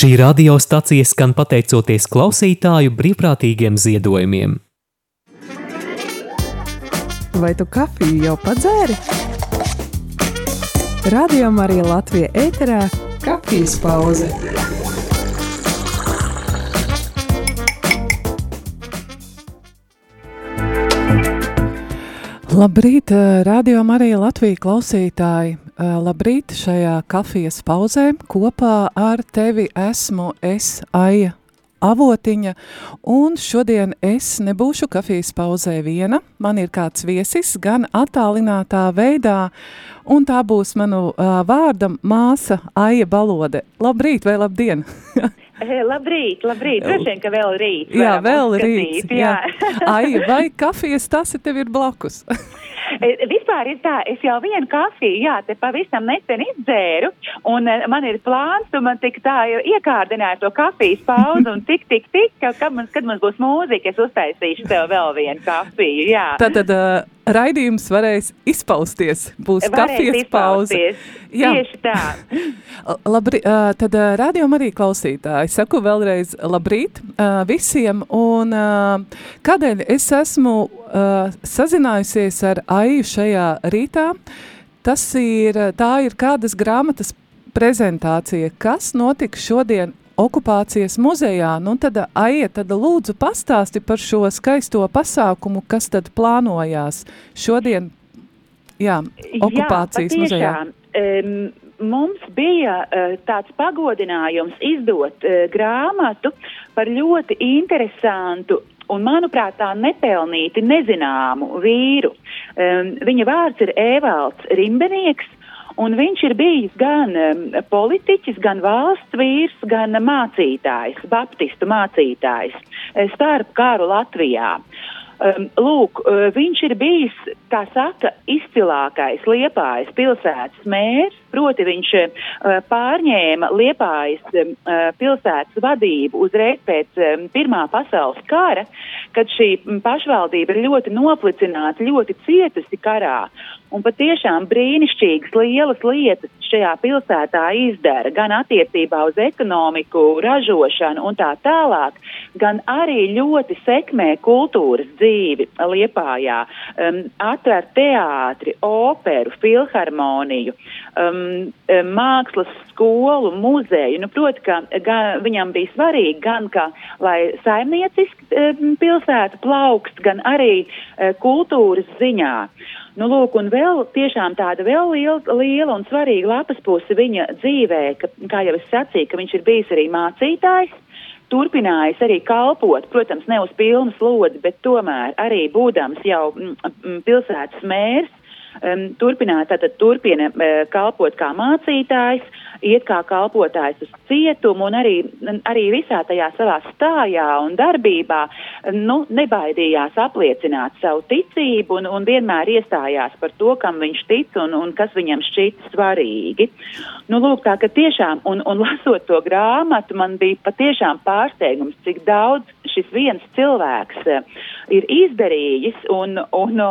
Šī radiostacija skan pateicoties klausītāju brīvprātīgiem ziedojumiem. Vai tu kafiju jau padzēri? Radio Marija Latvija ēterā - kafijas pauze. Labrīt, radio Marija Latvija klausītāji! Labrīt šajā kafijas pauzē kopā ar tevi esmu es, Aija Avotiņa, un šodien es nebūšu kafijas pauzē viena, man ir kāds viesis gan attālinātā veidā, un tā būs manu uh, vārda māsa Aija Balode. Labrīt vai labdien! Labrīt, labrīt. Droši vien, ka vēl rīt. Jā, vēl rīt. Jā. jā. Ai, vai kafijas tas tev ir blakus? Vispār ir tā, es jau vienu kafiju, jā, te pavisam nesen izdzēru, un man ir plāns, un man tik tā iekārdināja to kafijas pauzi, un tik, tik, tik, ka, kad, mums, kad mums būs mūzika, es uztaisīšu tev vēl vienu kafiju, jā. Tātad, uh, raidījums varēs izpausties. Būs varēs kafijas pauze. Jā. Tieši tā. Labri, tad rādījumam arī klausītāji. Saku vēlreiz labrīt visiem. Un kādēļ es esmu sazinājusies ar Aiju šajā rītā? Tas ir, tā ir kādas grāmatas prezentācija, kas notika šodien okupācijas muzejā. Nu, tad, Aija, tad lūdzu pastāsti par šo skaisto pasākumu, kas tad plānojās šodien, jā, okupācijas jā, muzejā. Um, mums bija uh, tāds pagodinājums izdot uh, grāmatu par ļoti interesantu un, manuprāt, tā nepelnīti nezināmu vīru. Um, viņa vārds ir Ēvalds Rimbenieks, Un viņš ir bijis gan politiķis, gan valsts vīrs, gan mācītājs, baptistu mācītājs eh, starp karu Latvijā. Um, lūk, uh, viņš ir bijis, tā saka, izcilākais Liepājas pilsētas mērs, proti viņš uh, pārņēma Liepājas uh, pilsētas vadību uzreiz pēc um, Pirmā pasaules kara, kad šī pašvaldība ir ļoti noplicināta, ļoti cietusi karā. Un patiešām brīnišķīgas lielas lietas šajā pilsētā izdara gan attiecībā uz ekonomiku, ražošanu un tā tālāk, gan arī ļoti sekmē kultūras dzīvi Liepājā, um, atver teātri, operu, filharmoniju, um, um, mākslas skolu, muzeju. Nu, proti, ka gan, viņam bija svarīgi gan, ka, lai saimnieciski um, pilsēta plaukst, gan arī uh, kultūras ziņā. Nu, lūk, un vēl tiešām tāda vēl liela, liela un svarīga lapas puse viņa dzīvē, ka, kā jau es sacīju, ka viņš ir bijis arī mācītājs, turpinājis arī kalpot, protams, ne uz pilnu slodzi, bet tomēr arī būdams jau m, m, pilsētas mērs, um, turpināt, tātad turpina uh, kalpot kā mācītājs, iet kā kalpotājs uz cietumu un arī, arī visā tajā savā stājā un darbībā nu, nebaidījās apliecināt savu ticību un, un vienmēr iestājās par to, kam viņš tic un, un kas viņam šķiet svarīgi. Nu, lūk, tā, ka tiešām, un, un lasot to grāmatu, man bija patiešām pārsteigums, cik daudz šis viens cilvēks uh, ir izdarījis un, un,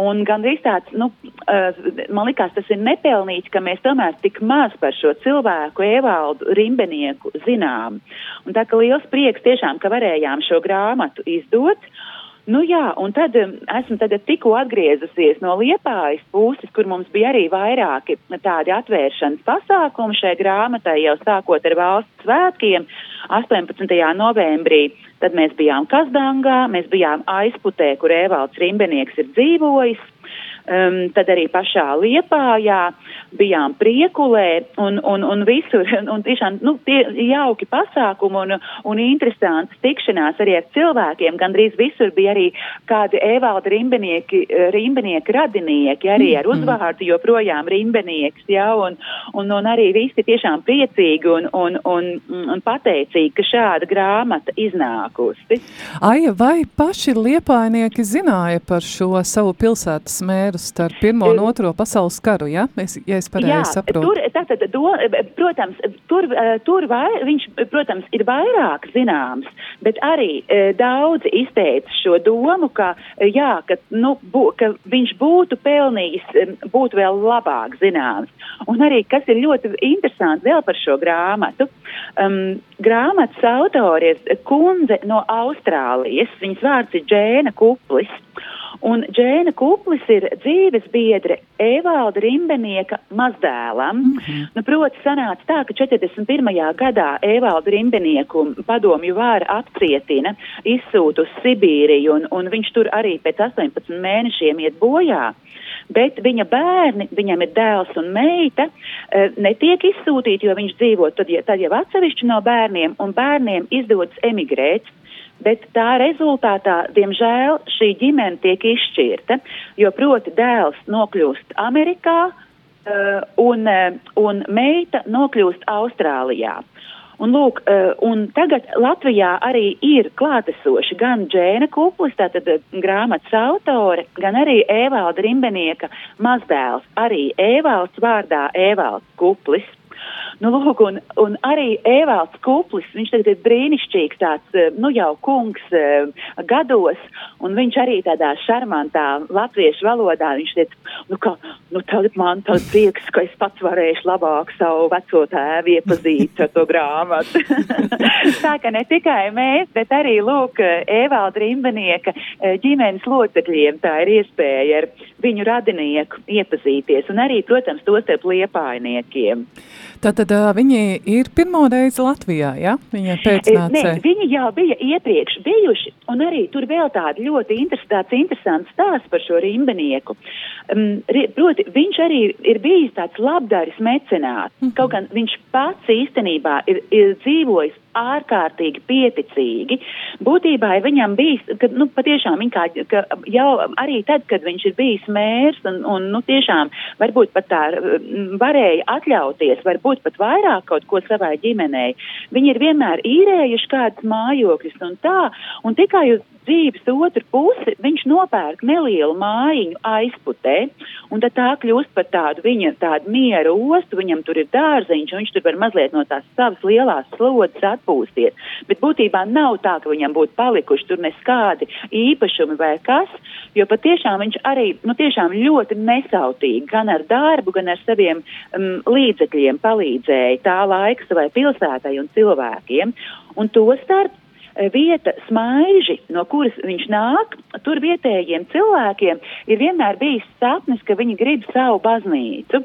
un gandrīz tāds, nu, uh, man likās, tas ir nepelnīts, ka mēs tomēr tik maz par šo cilvēku, Evaldu Rimbenieku zinām. Un tā kā liels prieks tiešām, ka varējām šo grāmatu izdot. Nu jā, un tad um, esmu tagad tikko atgriezusies no Liepājas puses, kur mums bija arī vairāki tādi atvēršanas pasākumi šai grāmatai, jau sākot ar valsts svētkiem 18. novembrī. Tad mēs bijām Kazdangā, mēs bijām aizputē, kur Evalds Rimbenieks ir dzīvojis um, tad arī pašā Liepājā, bijām priekulē un, un, un visur, un tiešām, nu, tie jauki pasākumi un, un interesantas tikšanās arī ar cilvēkiem, gandrīz visur bija arī kādi Evalda rimbenieki, rimbenieki radinieki, arī ar mm-hmm. uzvārdu joprojām rimbenieks, jā, un, un, un arī visi tiešām priecīgi un, un, un, un pateicīgi, ka šāda grāmata iznākusi. Aija, vai paši liepainieki zināja par šo savu pilsētas mēru? starp Pirmo un Otro pasaules karu, ja? Es, ja es es pareizi saprotu? Tur, tātad, do, protams, tur, tur vai, viņš, protams, ir vairāk zināms, bet arī daudzi izteica šo domu, ka, jā, ka, nu, bū, ka viņš būtu pelnījis būt vēl labāk zināms. Un arī, kas ir ļoti interesanti vēl par šo grāmatu, um, grāmatas autori ir kundze no Austrālijas, viņas vārds ir Džēna Kuplis. Un Džēna Kuplis ir dzīves biedre Evalda Rimbenieka mazdēlam. Mm -hmm. nu, proti, sanāca tā, ka 41. gadā Evalda Rimbenieku padomju vāra apcietina, izsūta uz Sibīriju, un, un viņš tur arī pēc 18 mēnešiem iet bojā. Bet viņa bērni, viņam ir dēls un meita, eh, netiek izsūtīti, jo viņš dzīvo tad, tad jau atsevišķi no bērniem, un bērniem izdodas emigrēt bet tā rezultātā, diemžēl, šī ģimene tiek izšķirta, jo proti dēls nokļūst Amerikā uh, un, uh, un meita nokļūst Austrālijā. Un, lūk, uh, un tagad Latvijā arī ir klātesoši gan Džēna Kuplis, tātad grāmatas autore, gan arī Ēvalda Rimbenieka mazdēls, arī Ēvalds vārdā Ēvalds Kuplis. Nu, lūk, un, un arī Ēvalds Kuplis, viņš tagad ir brīnišķīgs tāds, eh, nu jau kungs eh, gados, un viņš arī tādā šarmantā latviešu valodā, viņš teica, nu, ka, nu, tad man tad prieks, ka es pats varēšu labāk savu veco tēvu iepazīt ar to grāmatu. tā ka ne tikai mēs, bet arī, lūk, Ēvalda Rimbanieka eh, ģimenes locekļiem tā ir iespēja ar viņu radinieku iepazīties, un arī, protams, tos starp liepainiekiem. Tātad viņi ir pirmo reizi Latvijā, ja? Viņa pēcnācē. Nē, viņi jau bija iepriekš bijuši, un arī tur vēl tāda ļoti interesants, interesants stāsts par šo rimbenieku. Um, proti, viņš arī ir bijis tāds labdaris mecenāts, mm -hmm. kaut gan viņš pats īstenībā ir, ir dzīvojis ārkārtīgi pieticīgi. Būtībā viņam bijis, ka, nu, patiešām viņa kā, ka jau arī tad, kad viņš ir bijis mērs un, un nu, tiešām varbūt pat tā varēja atļauties, varbūt pat vairāk kaut ko savai ģimenei, viņi ir vienmēr īrējuši kādas mājokļus un tā, un tikai uz dzīves otru pusi viņš nopērk nelielu mājiņu aizputē, un tad tā kļūst par tādu viņa tādu mieru ostu, viņam tur ir dārziņš, un viņš tur var mazliet no tās savas lielās slodzes atpūsties. Bet būtībā nav tā, ka viņam būtu palikuši tur neskādi īpašumi vai kas, jo patiešām viņš arī, nu tiešām ļoti nesautīgi gan ar darbu, gan ar saviem um, līdzekļiem palīdzēja tā laika savai pilsētai un cilvēkiem. Un to starp vieta smaiži, no kuras viņš nāk, tur vietējiem cilvēkiem ir vienmēr bijis sapnis, ka viņi grib savu baznīcu.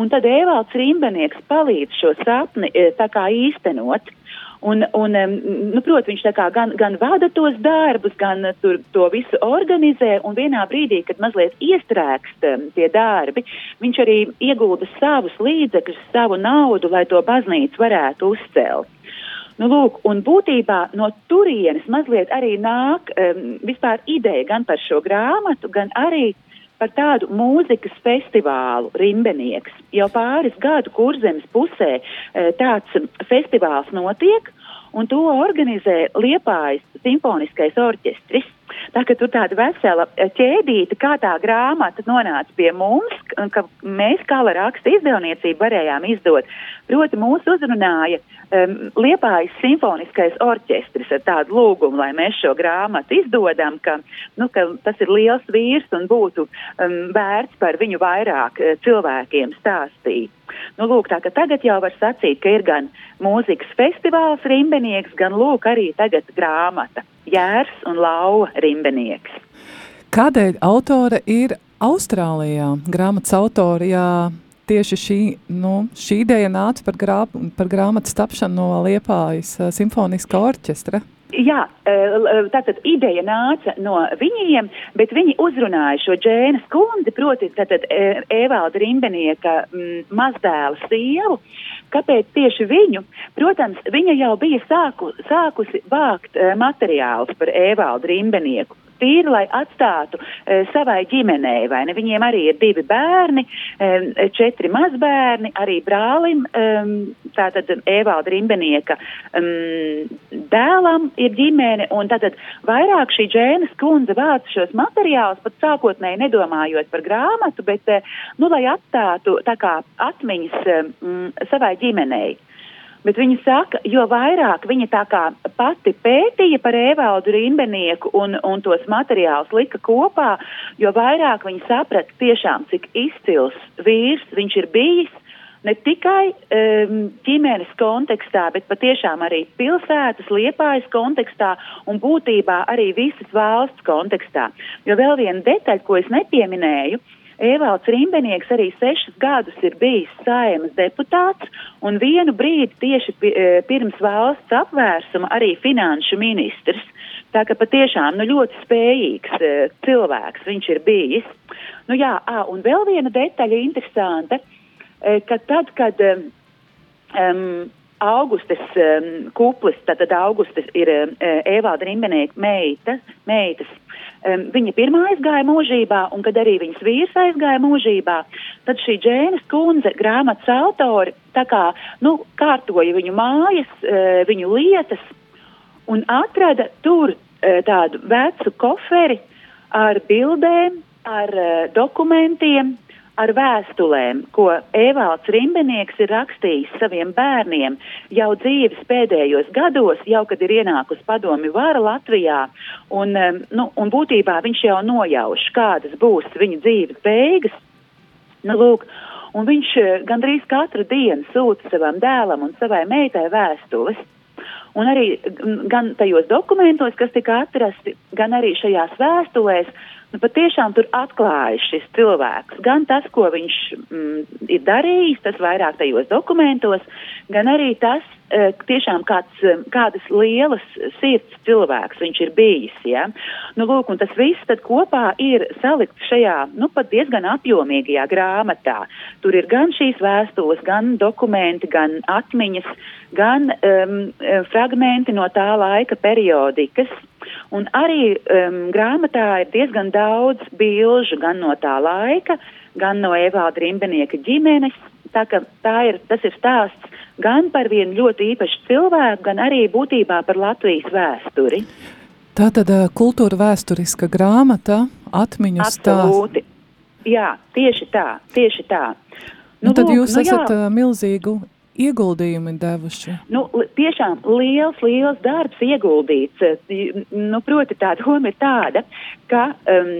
Un tad Evalds Rimbenieks palīdz šo sapni e, īstenot. Un, un, nu, protams, viņš gan, gan vada tos darbus, gan tur, to visu organizē, un vienā brīdī, kad mazliet iestrēgst tie darbi, viņš arī iegulda savus līdzekļus, savu naudu, lai to baznīcu varētu uzcelt. Nu, lūk, un būtībā no turienes mazliet arī nāk um, vispār ideja gan par šo grāmatu, gan arī par tādu mūzikas festivālu Rimbenieks. Jau pāris gadu kurzemes pusē e, tāds festivāls notiek, un to organizē Liepājas simfoniskais orķestris. Tā ka tur tāda vesela ķēdīte, kā tā grāmata nonāca pie mums, ka mēs kā raksta izdevniecību varējām izdot. Proti mūs uzrunāja um, Liepājas simfoniskais orķestris ar tādu lūgumu, lai mēs šo grāmatu izdodam, ka, nu, ka tas ir liels vīrs un būtu um, vērts par viņu vairāk uh, cilvēkiem stāstīt. Nu, lūk, tā, tagad jau var sacīt, ka ir gan mūzikas festivāls Rimbenieks, gan lūk arī tagad grāmata Jērs un Lauva Rimbenieks. Kādēļ autore ir Austrālijā? Grāmatas autorijā tieši šī, nu, šī ideja nāca par, grā, par grāmatas tapšanu no Liepājas simfoniskā orķestra? Jā, tātad ideja nāca no viņiem, bet viņi uzrunāja šo Džēnas kundzi, proti, tātad Evalda Rimbenieka mazdēla sievu. Kāpēc tieši viņu? Protams, viņa jau bija sāku, sākusi vākt materiālus par Evaldu Rimbenieku tīri, lai atstātu uh, savai ģimenei, vai ne? Viņiem arī ir divi bērni, um, četri mazbērni, arī brālim, um, tātad Evalda Rimbenieka um, dēlam ir ģimene, un tātad vairāk šī Džēnas kundze vāc šos materiālus, pat sākotnēji nedomājot par grāmatu, bet, uh, nu, lai atstātu tā kā atmiņas um, savai ģimenei. Bet viņa saka, jo vairāk viņa tā kā pati pētīja par Evaldu Rimbenieku un, un tos materiālus lika kopā, jo vairāk viņa saprata tiešām, cik izcils vīrs viņš ir bijis. Ne tikai um, ģimenes kontekstā, bet patiešām arī pilsētas, liepājas kontekstā un būtībā arī visas valsts kontekstā. Jo vēl viena detaļa, ko es nepieminēju, uh, Evalds Rimbenieks arī sešus gadus ir bijis saimas deputāts un vienu brīdi tieši e, pirms valsts apvērsuma arī finanšu ministrs. Tā ka patiešām nu, ļoti spējīgs uh, cilvēks viņš ir bijis. Nu, jā, à, un vēl viena detaļa interesanta, uh, ka tad, kad um, Augustes um, kuplis, tātad Augustes ir uh, Evalda Rimbenieka meita, meitas. Um, viņa pirmā aizgāja mūžībā, un kad arī viņas vīrs aizgāja mūžībā, tad šī Džēnas kundze, grāmatas autori, tā kā, nu, kārtoja viņu mājas, uh, viņu lietas, un atrada tur uh, tādu vecu koferi ar bildēm, ar uh, dokumentiem, ar vēstulēm, ko Evalds Rimbenieks ir rakstījis saviem bērniem jau dzīves pēdējos gados, jau kad ir ienākusi padomi vara Latvijā, un, nu, un būtībā viņš jau nojauš, kādas būs viņa dzīves beigas. Nu, lūk, un viņš eh, gandrīz katru dienu sūta savam dēlam un savai meitai vēstules. Un arī gan tajos dokumentos, kas tika atrasti, gan arī šajās vēstulēs, nu, patiešām tur atklājas šis cilvēks. Gan tas, ko viņš mm, ir darījis, tas vairāk tajos dokumentos, gan arī tas, e, tiešām kāds, eh, kādas lielas sirds cilvēks viņš ir bijis. Ja? Nu, lūk, tas viss kopā ir salikts šajā nu, pat diezgan apjomīgajā grāmatā. Tur ir gan šīs vēstules, gan dokumenti, gan atmiņas, gan um, fragmenti no tā laika periodikas. Un arī um, grāmatā ir diezgan daudz bilžu gan no tā laika, gan no Evalda Rimbenieka ģimenes. Tā, tā ir, tas ir stāsts gan par vienu ļoti īpašu cilvēku, gan arī būtībā par Latvijas vēsturi. Tā tad uh, kultūra vēsturiska grāmata, atmiņu stāsts. Jā, tieši tā, tieši tā. Nu, nu, tad lūk, jūs nu, esat jā. milzīgu ieguldījumi devuši? Nu, tiešām liels, liels darbs ieguldīts. Nu, proti, tā doma ir tāda, ka um,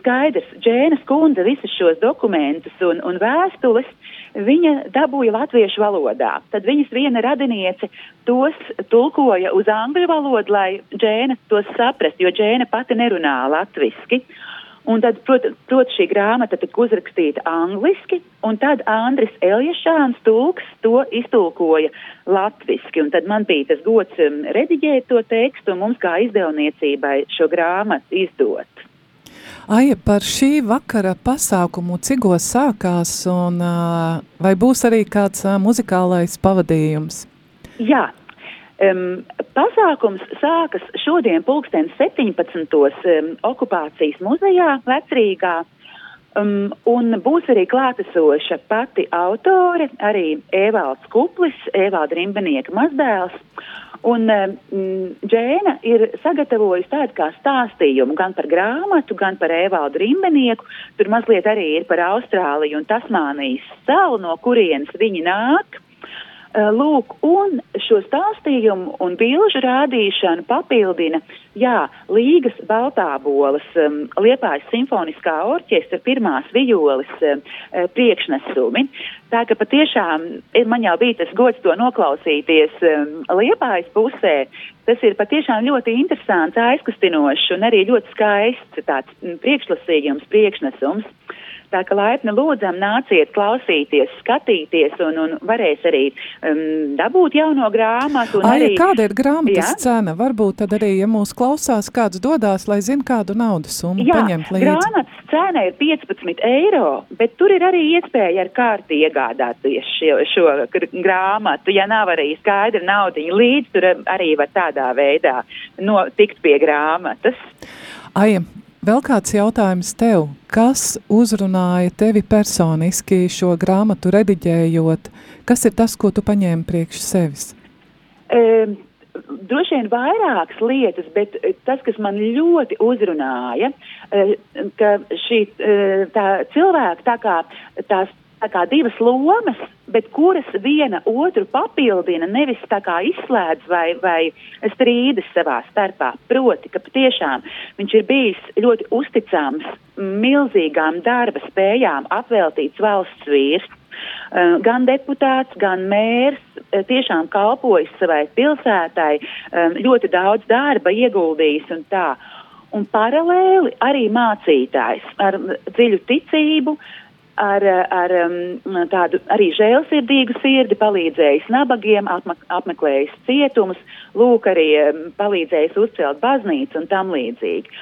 skaidrs, Džēnas kundze visus šos dokumentus un, un vēstules viņa dabūja latviešu valodā. Tad viņas viena radiniece tos tulkoja uz angļu valodu, lai Džēna tos saprast, jo Džēna pati nerunā latviski. Un tad, protams, prot, šī grāmata tika uzrakstīta angliski, un tad Andris Eljašāns tulks to iztulkoja latviski. Un tad man bija tas gods um, rediģēt to tekstu un mums kā izdevniecībai šo grāmatu izdot. Aija, par šī vakara pasākumu cigos sākās un uh, vai būs arī kāds uh, muzikālais pavadījums? Jā, Um, pasākums sākas šodien pulksten 17. Um, okupācijas muzejā Vecrīgā. Um, un būs arī klātesoša pati autore, arī Evalds Kuplis, Evalda Rimbenieka mazdēls. Un um, Džēna ir sagatavojusi tādu kā stāstījumu gan par grāmatu, gan par Evaldu Rimbenieku. Tur mazliet arī ir par Austrāliju un Tasmānijas salu, no kurienes viņi nāk. Lūk, un šo stāstījumu un bilžu rādīšanu papildina, jā, Līgas Baltābolas um, Liepājas simfoniskā orķestra pirmās violas um, priekšnesumi. Tā ka patiešām man jau bija tas gods to noklausīties um, Liepājas pusē. Tas ir patiešām ļoti interesants, aizkustinošs un arī ļoti skaists tāds priekšlasījums, priekšnesums. Tā kā laipni lūdzam, nāciet klausīties, skatīties un, un varēs arī um, dabūt jauno grāmatu. Ai, arī... Kāda ir grāmatas jā? cena? Varbūt tad arī, ja mūs klausās, kāds dodās, lai zina, kādu naudas summu jā, paņemt līdzi. grāmatas cena ir 15 eiro, bet tur ir arī iespēja ar kārti iegādāties šo, šo grāmatu. Ja nav arī skaidra naudiņa līdzi, tur arī var tādā veidā no, tikt pie grāmatas. Aija, vēl kāds jautājums tev. Kas uzrunāja tevi personiski šo grāmatu rediģējot? Kas ir tas, ko tu paņēmi priekš sevis? Um, droši vien vairākas lietas, bet tas, kas man ļoti uzrunāja, ka šī tā cilvēka tā kā tās tā kā divas lomas, bet kuras viena otru papildina, nevis tā kā izslēdz vai, vai strīdas savā starpā. Proti, ka patiešām viņš ir bijis ļoti uzticams milzīgām darba spējām apveltīts valsts vīrs. Uh, gan deputāts, gan mērs uh, tiešām kalpojis savai pilsētai, um, ļoti daudz darba ieguldījis un tā. Un paralēli arī mācītājs ar dziļu ticību, ar, ar tādu arī žēlsirdīgu sirdi, palīdzējis nabagiem, apmeklējis cietumus, lūk, arī palīdzējis uzcelt baznīcu un tam līdzīgi.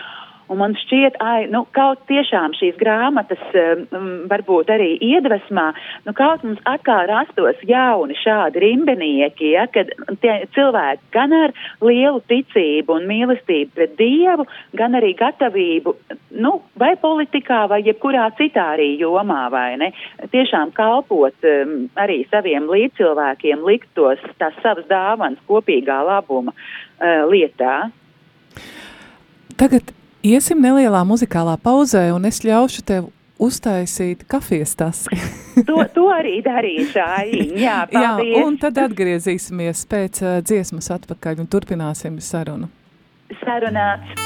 Un man šķiet, ai, nu, kaut tiešām šīs grāmatas um, varbūt arī iedvesmā, nu, kaut mums atkal rastos jauni šādi rimbenieki, ja, kad tie cilvēki gan ar lielu ticību un mīlestību pret Dievu, gan arī gatavību, nu, vai politikā, vai jebkurā citā arī jomā, vai ne, tiešām kalpot um, arī saviem līdzcilvēkiem, likt tos tās savas dāvanas kopīgā labuma uh, lietā. Tagad Iesim nelielā muzikālā pauzē, un es ļaušu tev uztaisīt kafijas tasi. to, to arī darīšu, Aiņa. Jā, paldies. Jā, un tad atgriezīsimies pēc uh, dziesmas atpakaļ un turpināsim sarunu. Sarunāts.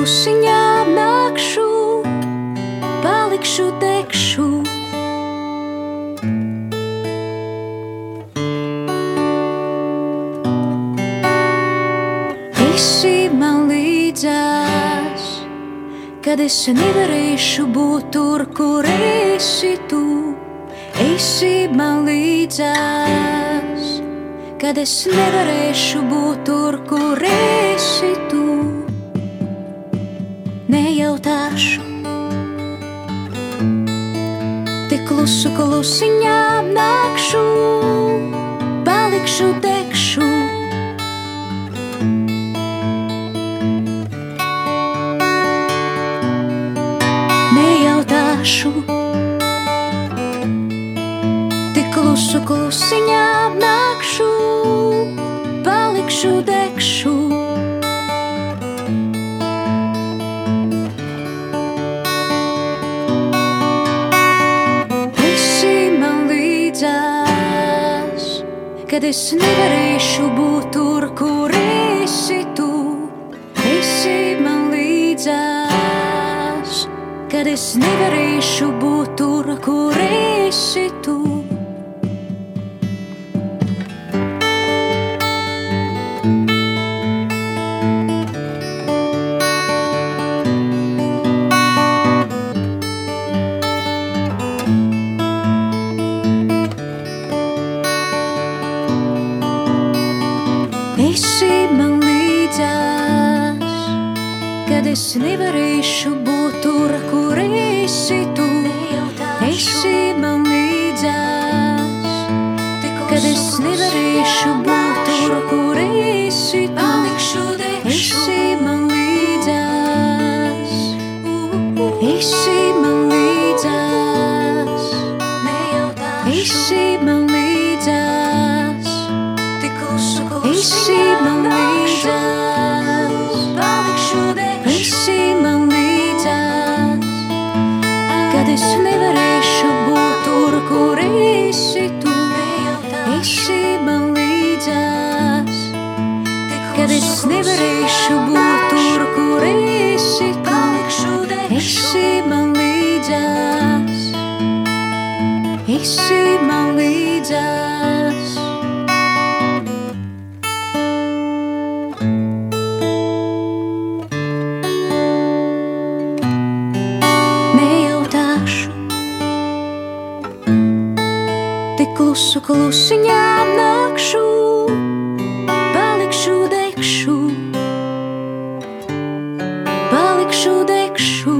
Klusiņā nākšu, palikšu, tekšu. Esi man līdzās, kad es nevarēšu būt tur, kur esi tu. Esi man līdzās kad es nevarēšu būt tur, kur esi tu. Nejautāšu, tik klusu klusiņā nākšu, palikšu, tekšu. Nejautāšu, tik klusu klusiņā nākšu kad es nevarēšu būt tur, kur esi tu. Esi man līdzās, kad es nevarēšu būt tur, kur esi tu. degšu, degšu.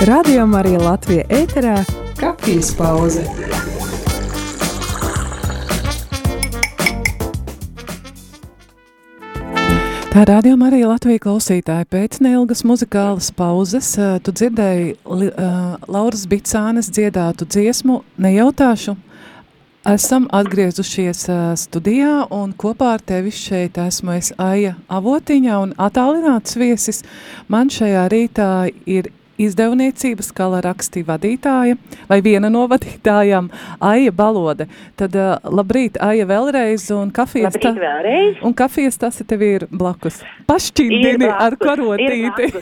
Radio Marija Latvija ēterā kafijas pauze. Tā rādījuma arī Latvijas klausītāji pēc neilgas muzikālas pauzes. Tu dzirdēji uh, Lauras Bicānes dziedātu dziesmu Nejautāšu. Esam atgriezušies uh, studijā un kopā ar tevi šeit esmu es Aija Avotiņa un attālināts viesis. Man šajā rītā ir izdevniecības skala raksti vadītāja vai viena no vadītājām Aija Balode. Tad uh, labrīt, Aija vēlreiz un kafijas Labrīt, vēlreiz. Un kafijas tas tev ir blakus. Pašķindini ar karotīti.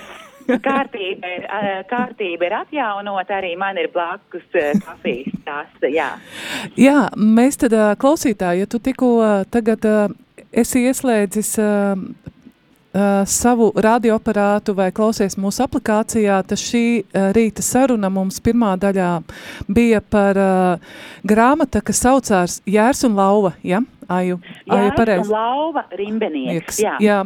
Kārtība ir, ā, kārtība ir atjaunot, arī man ir blakus ā, kafijas tas, jā. Jā, mēs tad klausītāji, ja tu tikko tagad esi ieslēdzis ā, ā, savu radioaparātu vai klausies mūsu aplikācijā, tad šī ā, rīta saruna mums pirmā daļā bija par ā, grāmata, kas saucās Jērs un Lauva, ja? Aju, aju pareizi. lauva rimbenieks, jā. jā.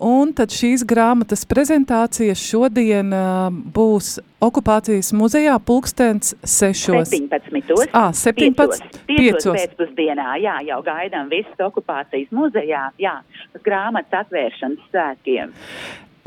Un tad šīs grāmatas prezentācija šodien uh, būs okupācijas muzejā pulkstens sešos. 17. Ā, 17, piecos, piecos piecos. pēcpusdienā, jā, jau gaidām visus okupācijas muzejā, jā, uz grāmatas atvēršanas svētkiem.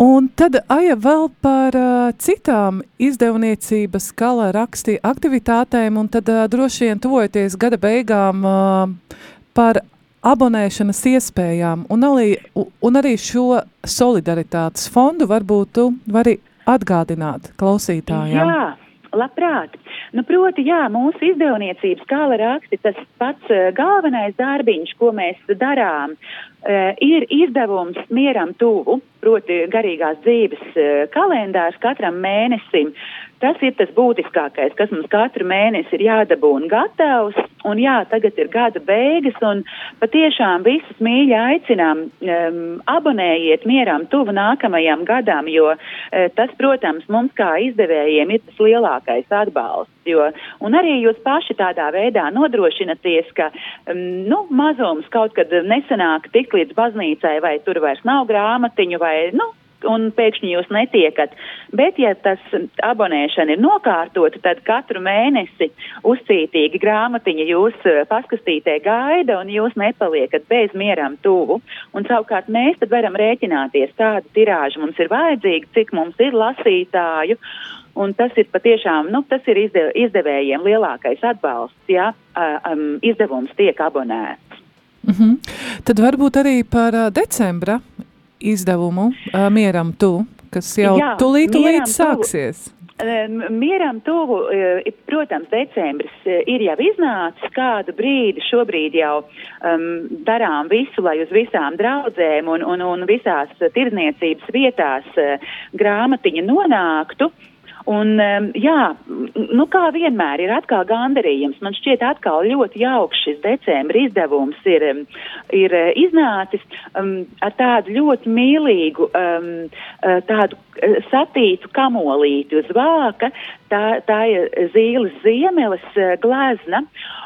Un tad Aija vēl par uh, citām izdevniecības skala raksti aktivitātēm, un tad uh, droši vien tuvojoties gada beigām uh, par abonēšanas iespējām, un arī, un arī šo solidaritātes fondu varbūt tu vari atgādināt klausītājiem. Jā, labprāt. Nu, proti, jā, mūsu izdevniecības kāla raksti, tas pats uh, galvenais darbiņš, ko mēs darām, uh, ir izdevums mieram tuvu, proti garīgās dzīves uh, kalendārs katram mēnesim. Tas ir tas būtiskākais, kas mums katru mēnesi ir jādabūna gatavs. Un jā, tagad ir gada beigas, un patiešām visus mīļi aicinām um, abonējiet mieram tuvu nākamajam gadam, jo uh, tas, protams, mums kā izdevējiem ir tas lielākais atbalsts. Jo, un arī jūs paši tādā veidā nodrošināties, ka um, nu, mazums kaut kad nesanāk tik līdz baznīcai, vai tur vairs nav grāmatiņu, vai nu, un pēkšņi jūs netiekat. Bet, ja tas abonēšana ir nokārtota, tad katru mēnesi uzcītīgi grāmatiņa jūs eh, paskastītē gaida un jūs nepaliekat bez mieram tuvu. Un savukārt mēs tad varam rēķināties, kāda tirāža mums ir vajadzīga, cik mums ir lasītāju. Un tas ir patiešām, nu, tas ir izdev, izdevējiem lielākais atbalsts, ja um, izdevums tiek abonēts. Mm -hmm. Tad varbūt arī par decembra izdevumu uh, Mieram tu, kas jau Jā, tulīt, tulīt Tu. sāksies. Um, Mieram tuvu, protams, decembris ir jau iznācis kādu brīdi. Šobrīd jau um, darām visu, lai uz visām draudzēm un, un, un visās tirdzniecības vietās uh, grāmatiņa nonāktu. Un, jā, nu kā vienmēr ir atkal gandarījums. Man šķiet atkal ļoti jauks šis decembra izdevums ir, ir uh, iznācis um, ar tādu ļoti mīlīgu, um, tādu uh, satītu kamolīti uz vāka. Tā, tā ir zīles ziemeles glezna.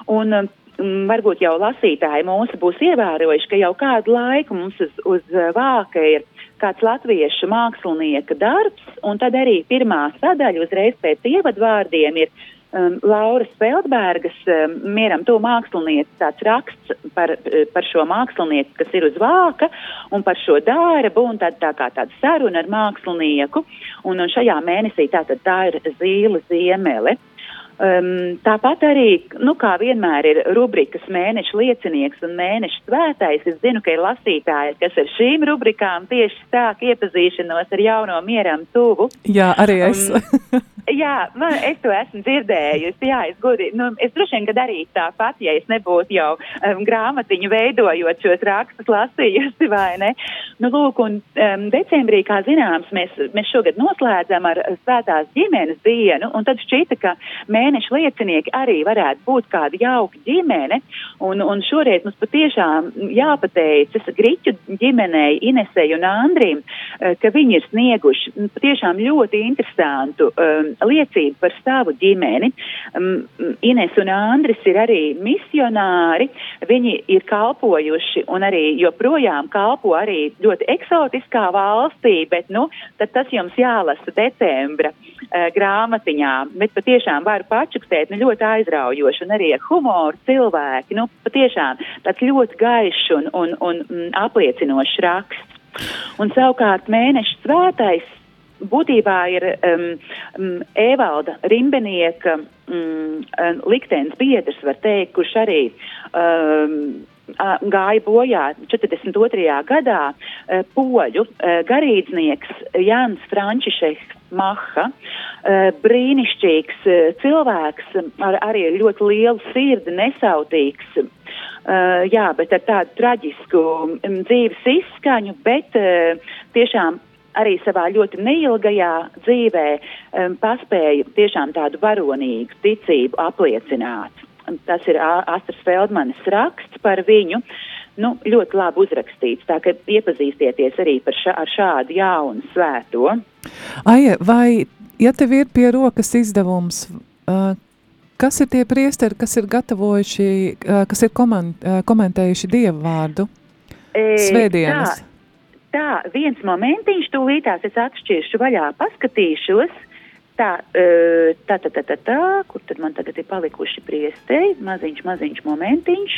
Un, um, varbūt jau lasītāji mūsu būs ievērojuši, ka jau kādu laiku mums uz, uz vāka ir kāds latviešu mākslinieka darbs, un tad arī pirmā sadaļa uzreiz pēc ievadvārdiem ir um, Lauras Feldbergas um, mieram to mākslinieci tāds raksts par, eh, par šo mākslinieci, kas ir uz vāka, un par šo darbu, un tad tā kā tāda saruna ar mākslinieku, un, un šajā mēnesī tātad tā ir zīle ziemele. Um, tāpat arī, nu, kā vienmēr, ir rubrikas mēneša liecinieks un mēneša svētais. Es zinu, ka ir lasītāji, kas ar šīm rubrikām tieši sāk iepazīšanos ar jauno mieram tuvu. Jā, arī es. Um, jā, man, es to esmu dzirdējusi. Jā, es, gudi, nu, es droši vien, ka darītu tāpat, ja es nebūtu jau um, grāmatiņu veidojot šos rakstus lasījusi, vai ne? Nu, lūk, un um, decembrī, kā zināms, mēs, mēs šogad noslēdzam ar svētās ģimenes dienu, un tad šķita, ka mēneša liecinieki arī varētu būt kāda jauka ģimene, un, un šoreiz mums patiešām jāpateicas Griķu ģimenei, Inesei un Andrim, eh, ka viņi ir snieguši mm, patiešām ļoti interesantu um, liecību par savu ģimeni. Um, Ines un Andris ir arī misionāri, viņi ir kalpojuši un arī joprojām kalpo arī ļoti eksotiskā valstī, bet, nu, tas jums jālasa decembra uh, grāmatiņā, bet patiešām varu pačukstēt, nu ļoti aizraujoši un arī ar humoru cilvēki, nu patiešām tāds ļoti gaišs un, un, un mm, apliecinošs raksts. Un savukārt mēneša svētais būtībā ir um, um, Evalda Rimbenieka um, liktenis biedrs, var teikt, kurš arī um, gāja bojā 42. gadā uh, poļu uh, garīdznieks Jānis Frančišeks Maha, brīnišķīgs uh, cilvēks, ar, arī ar ļoti lielu sirdi, nesautīgs. Uh, jā, bet ar tādu traģisku um, dzīves izskaņu, bet uh, tiešām arī savā ļoti neilgajā dzīvē um, paspēja tiešām tādu varonīgu ticību apliecināt. Tas ir Astras Feldmanis raksts par viņu. Nu, ļoti labi uzrakstīts, tā ka iepazīstieties arī šā, ar šādu jaunu svēto. Aija, vai, ja tev ir pie rokas izdevums, uh, kas ir tie priesteri, kas ir gatavojuši, uh, kas ir koment, uh, komentējuši dievu vārdu? Svētdienas. Tā, tā, viens momentiņš, tūlītās es atšķiršu vaļā, paskatīšos. Tā, tā, tā, tā, tā, tā, kur tad man tagad ir palikuši priestei, maziņš, maziņš momentiņš,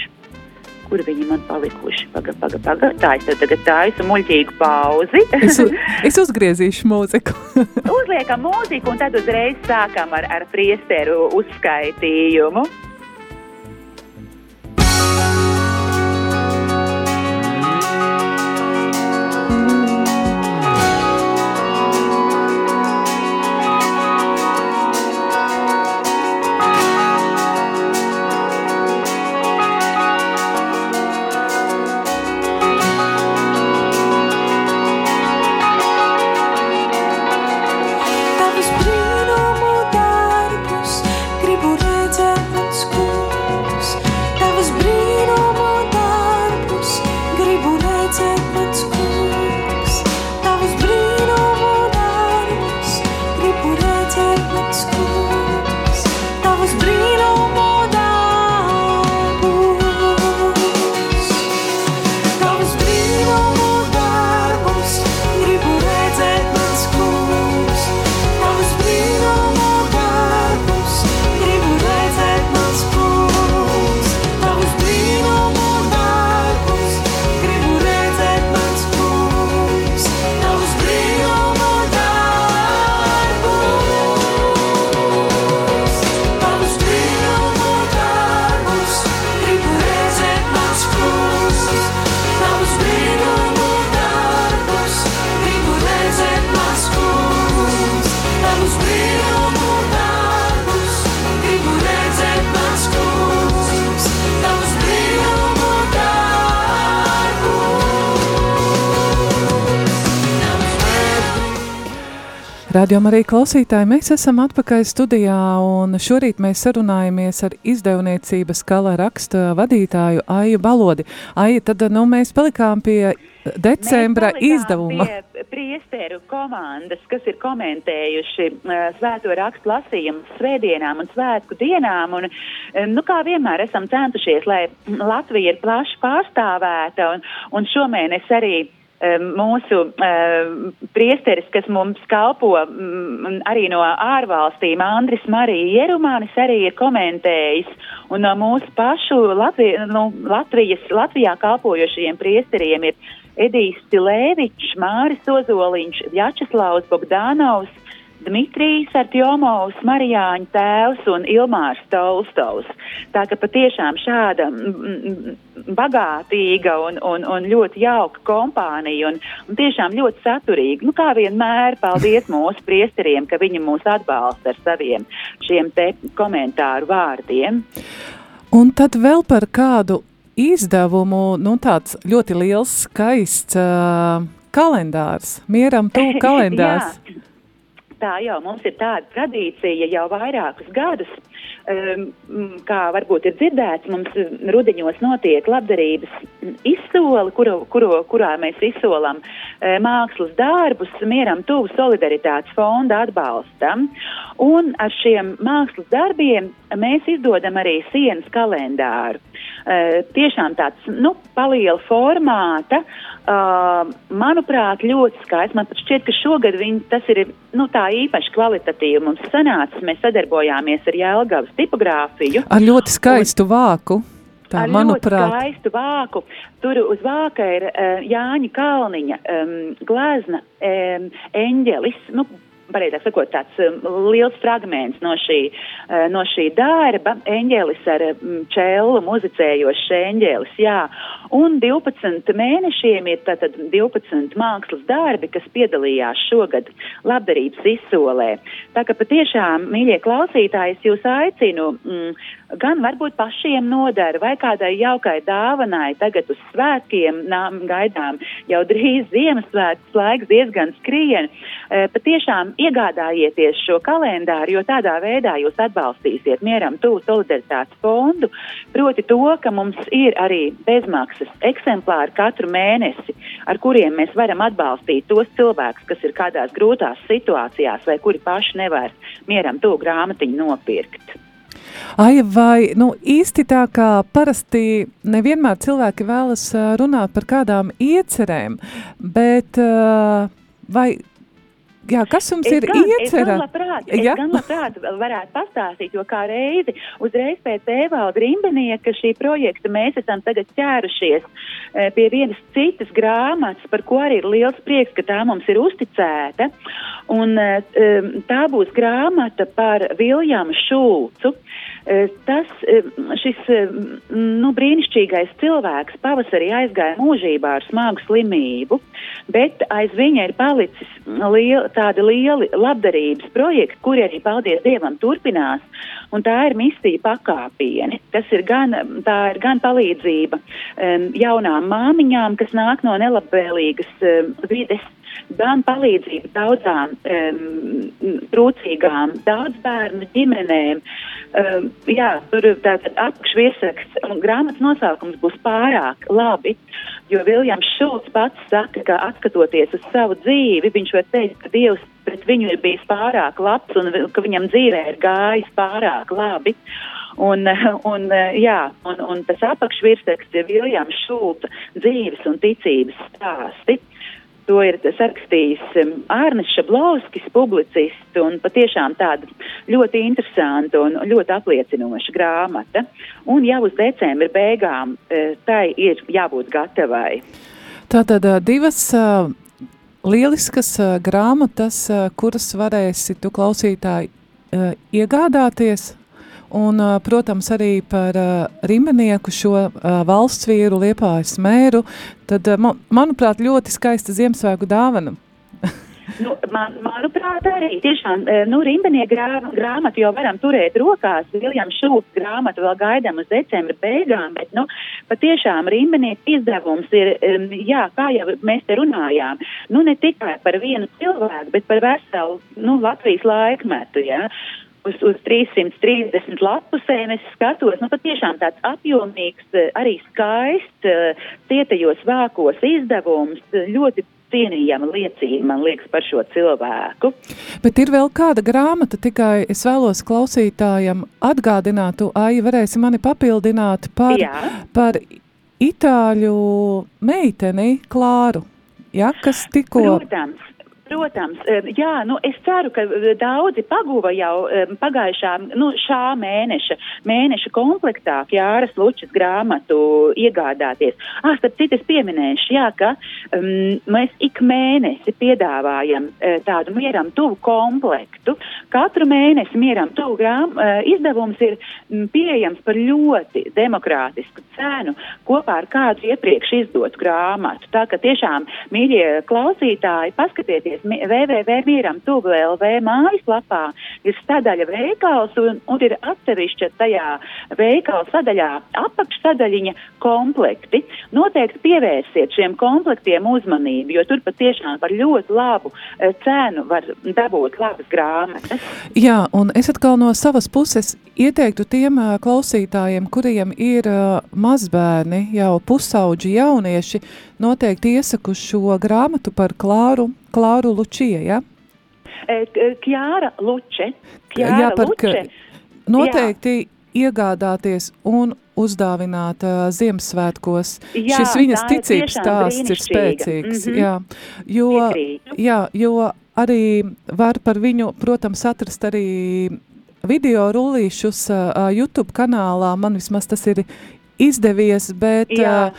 kur viņi man palikuši. Paga, paga, paga. Tā, es tagad taisu muļķīgu pauzi. es, es uzgriezīšu mūziku. Uzliekam mūziku un tad uzreiz sākam ar, ar priesteru uzskaitījumu. Radio arī klausītāji, mēs esam atpakaļ studijā un šorīt mēs sarunājamies ar izdevniecības kala raksta vadītāju Aiju Balodi. Aija, tad nu, mēs palikām pie decembra izdevuma. Priesteru komandas, kas ir komentējuši uh, svēto rakstu lasījumu svētdienām un svētku dienām. Un, um, nu, kā vienmēr esam centušies, lai Latvija ir plaši pārstāvēta un, un šomēnes arī mūsu priesteris, kas mums kalpo um, arī no ārvalstīm, Andris Marija Jerumānis arī ir komentējis, un no mūsu pašu Latvi, nu, Latvijas, Latvijā kalpojošajiem priesteriem ir Edijs Stilēvičs, Māris Ozoliņš, Vjačeslavs Bogdanovs, Dmitrijs Artjomovs, Marijāņa tēvs un Ilmārs Tolstovs. Tā ka patiešām šāda bagātīga un, un, un ļoti jauka kompānija un, un tiešām ļoti saturīga. Nu, kā vienmēr, paldies mūsu priesteriem, ka viņi mūs atbalsta ar saviem šiem te komentāru vārdiem. Un tad vēl par kādu izdevumu, nu tāds ļoti liels, skaists uh, kalendārs, mieram tu kalendārs. Tā jau mums ir tāda tradīcija jau vairākus gadus. um, kā varbūt ir dzirdēts, mums rudeņos notiek labdarības izsole, kuru, kuru, kurā mēs izsolam uh, mākslas darbus mieram tuvu solidaritātes fonda atbalstam. Un ar šiem mākslas darbiem mēs izdodam arī sienas kalendāru. Uh, tiešām tāds nu, paliela formāta, uh, manuprāt, ļoti skaists. Man šķiet, ka šogad viņi, tas ir nu, tā īpaši kvalitatīvi mums sanācis. Mēs sadarbojāmies ar Jēlgavas tipogrāfiju. Ar ļoti skaistu un, vāku. Tā, ar manuprāt, ļoti skaistu vāku. Tur uz vāka ir uh, Jāņa Kalniņa um, glezna um, eņģelis. Nu, pareizāk sakot, tāds um, liels fragments no šī, uh, no šī darba, eņģēlis ar um, čēlu, muzicējošs eņģēlis, jā. Un 12 mēnešiem ir tātad 12 mākslas darbi, kas piedalījās šogad labdarības izsolē. Tā ka patiešām, mīļie klausītāji, es jūs aicinu mm, gan varbūt pašiem nodara vai kādai jaukai dāvanai tagad uz svētkiem nām, gaidām jau drīz Ziemassvētku laiks diezgan skrien. E, patiešām iegādājieties šo kalendāru, jo tādā veidā jūs atbalstīsiet mieram tuvu solidaritātes fondu, proti to, ka mums ir arī bezmaksas eksemplāri katru mēnesi, ar kuriem mēs varam atbalstīt tos cilvēkus, kas ir kādās grūtās situācijās vai kuri paši nevar mieram tuvu grāmatiņu nopirkt. Ai, vai nu, īsti tā kā parasti nevienmēr cilvēki vēlas runāt par kādām iecerēm, bet vai Jā, kas jums es ir gan, iecerēts? Es gan labprāt, es ja? gan labprāt varētu pastāstīt, jo kā reizi uzreiz pēc Evalda Rimbenieka šī projekta mēs esam tagad ķērušies e, pie vienas citas grāmatas, par ko arī ir liels prieks, ka tā mums ir uzticēta. Un, e, tā būs grāmata par Viljamu Šulcu. E, tas, e, šis e, nu, brīnišķīgais cilvēks pavasarī aizgāja mūžībā ar smagu slimību, bet aiz viņa ir palicis liela tādi lieli labdarības projekti, kuri arī, paldies Dievam, turpinās. Tā ir misija pakāpieni. Tas ir gan, tā ir gan palīdzība um, jaunām māmiņām, kas nāk no nelabvēlīgas um, vides gan palīdzību daudzām um, trūcīgām, daudz bērnu ģimenēm. Um, jā, tur tātad apakšviesaks un grāmatas nosaukums būs pārāk labi, jo Viljams Šulcs pats saka, ka atskatoties uz savu dzīvi, viņš var teikt, ka Dievs pret viņu ir bijis pārāk labs un ka viņam dzīvē ir gājis pārāk labi. Un, un, jā, un, un tas apakšvirsraksts ir Viljams Šulca dzīves un ticības stāsti. To ir sarakstījis um, Arnis Šablovskis, publicists, un patiešām tāda ļoti interesanta un ļoti apliecinoša grāmata. Un jau uz decembra beigām uh, tai ir jābūt gatavai. Tātad uh, divas uh, lieliskas grāmatas, kuras varēsi tu klausītāji iegādāties Un, protams, arī par Rimenieku šo valsts vīru Liepājas mēru, tad, manuprāt, ļoti skaista Ziemassvētku dāvana. Nu, man, manuprāt, arī tiešām nu, Rimbenie grā, grāmatu jau varam turēt rokās. Viljams Šulcs grāmatu vēl gaidām uz decembra beigām, bet nu, patiešām Rimbenieka izdevums ir, jā, kā jau mēs te runājām, nu ne tikai par vienu cilvēku, bet par veselu nu, Latvijas laikmetu. Ja? Uz, uz 330 lapusēm es skatos, nu patiešām tāds apjomīgs, eh, arī skaists, eh, cietajos vākos izdevums, ļoti cienījama liecība, man liekas, par šo cilvēku. Bet ir vēl kāda grāmata, tikai es vēlos klausītājam atgādināt, tu, Ai, varēsi mani papildināt par, Jā. par itāļu meiteni Klāru, ja, kas tikko... Protams. Protams, jā, nu es ceru, ka daudzi paguva jau pagājušā, nu šā mēneša, mēneša komplektā Jāras Lučas grāmatu iegādāties. Ah, starp citu es pieminēšu, jā, ka um, mēs ik mēnesi piedāvājam uh, tādu mieram tuvu komplektu. Katru mēnesi mieram tuvu grām, uh, izdevums ir pieejams par ļoti demokrātisku cenu kopā ar kādu iepriekš izdotu grāmatu. Tā ka tiešām, mīļie klausītāji, paskatieties ieiet www.mieram.lv mājaslapā, ir sadaļa veikals un, un ir atsevišķa tajā veikala sadaļā apakšsadaļiņa komplekti. Noteikti pievērsiet šiem komplektiem uzmanību, jo tur patiešām par ļoti labu uh, cenu var dabūt labas grāmatas. Jā, un es atkal no savas puses ieteiktu tiem uh, klausītājiem, kuriem ir uh, mazbērni, jau pusauģi jaunieši, noteikti iesaku šo grāmatu par Klāru, Klāru Lučie, ja? Kjāra Luče. Kjāra Jā, par, Luče. noteikti Jā. iegādāties un uzdāvināt uh, Ziemassvētkos. Jā, Šis viņas ticības stāsts ir spēcīgs. Mhm. Jā, jo, Piekrītu. jā, jo arī var par viņu, protams, atrast arī video rullīšus uh, YouTube kanālā. Man vismaz tas ir izdevies, bet, Jā. uh,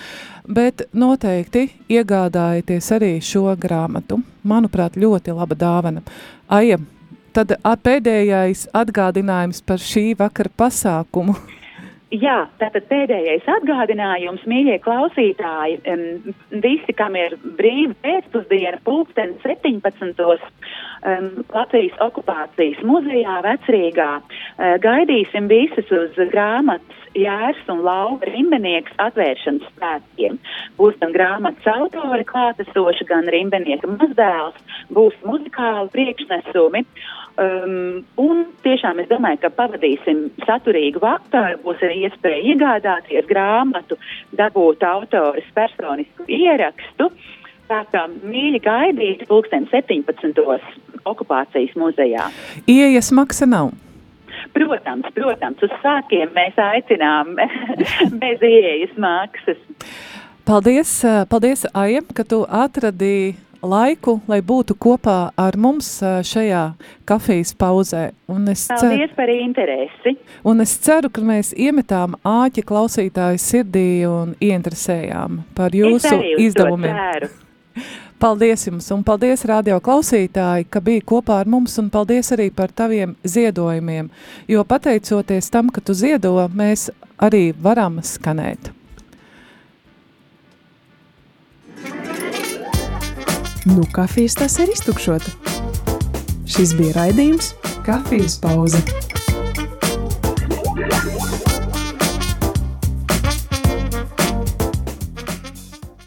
bet noteikti iegādājieties arī šo grāmatu. Manuprāt, ļoti laba dāvana. Aija, tad pēdējais atgādinājums par šī vakara pasākumu. Jā, tātad pēdējais atgādinājums, mīļie klausītāji, um, visi, kam ir brīva pēcpusdiena, pulksten 17. Um, Latvijas okupācijas muzejā Vecrīgā, uh, gaidīsim visus uz grāmatas Jērs un Lauva Rimbenieks atvēršanas spēkiem. Būs gan grāmatas autori klātesoši, gan Rimbenieka mazdēls, būs muzikāli priekšnesumi. Um, un tiešām es domāju, ka pavadīsim saturīgu vakaru, būs arī iespēja iegādāties grāmatu, dabūt autoris personisku ierakstu. Tā kā mīļi gaidīt pulksten 17. okupācijas muzejā. Iejas maksa nav. Protams, protams, uz sākiem mēs aicinām bez ieejas maksas. Paldies, eh, paldies Aija, ka tu atradīji laiku, lai būtu kopā ar mums eh, šajā kafijas pauzē. Un es, ceru, Paldies par interesi. un es ceru, ka mēs iemetām āķi klausītāju sirdī un ieinteresējām par jūsu izdevumiem. Paldies jums, un paldies radio klausītāji, ka bija kopā ar mums, un paldies arī par taviem ziedojumiem, jo pateicoties tam, ka tu ziedo, mēs arī varam skanēt. Nu, kafijas tas ir iztukšota. Šis bija raidījums Kafijas pauze.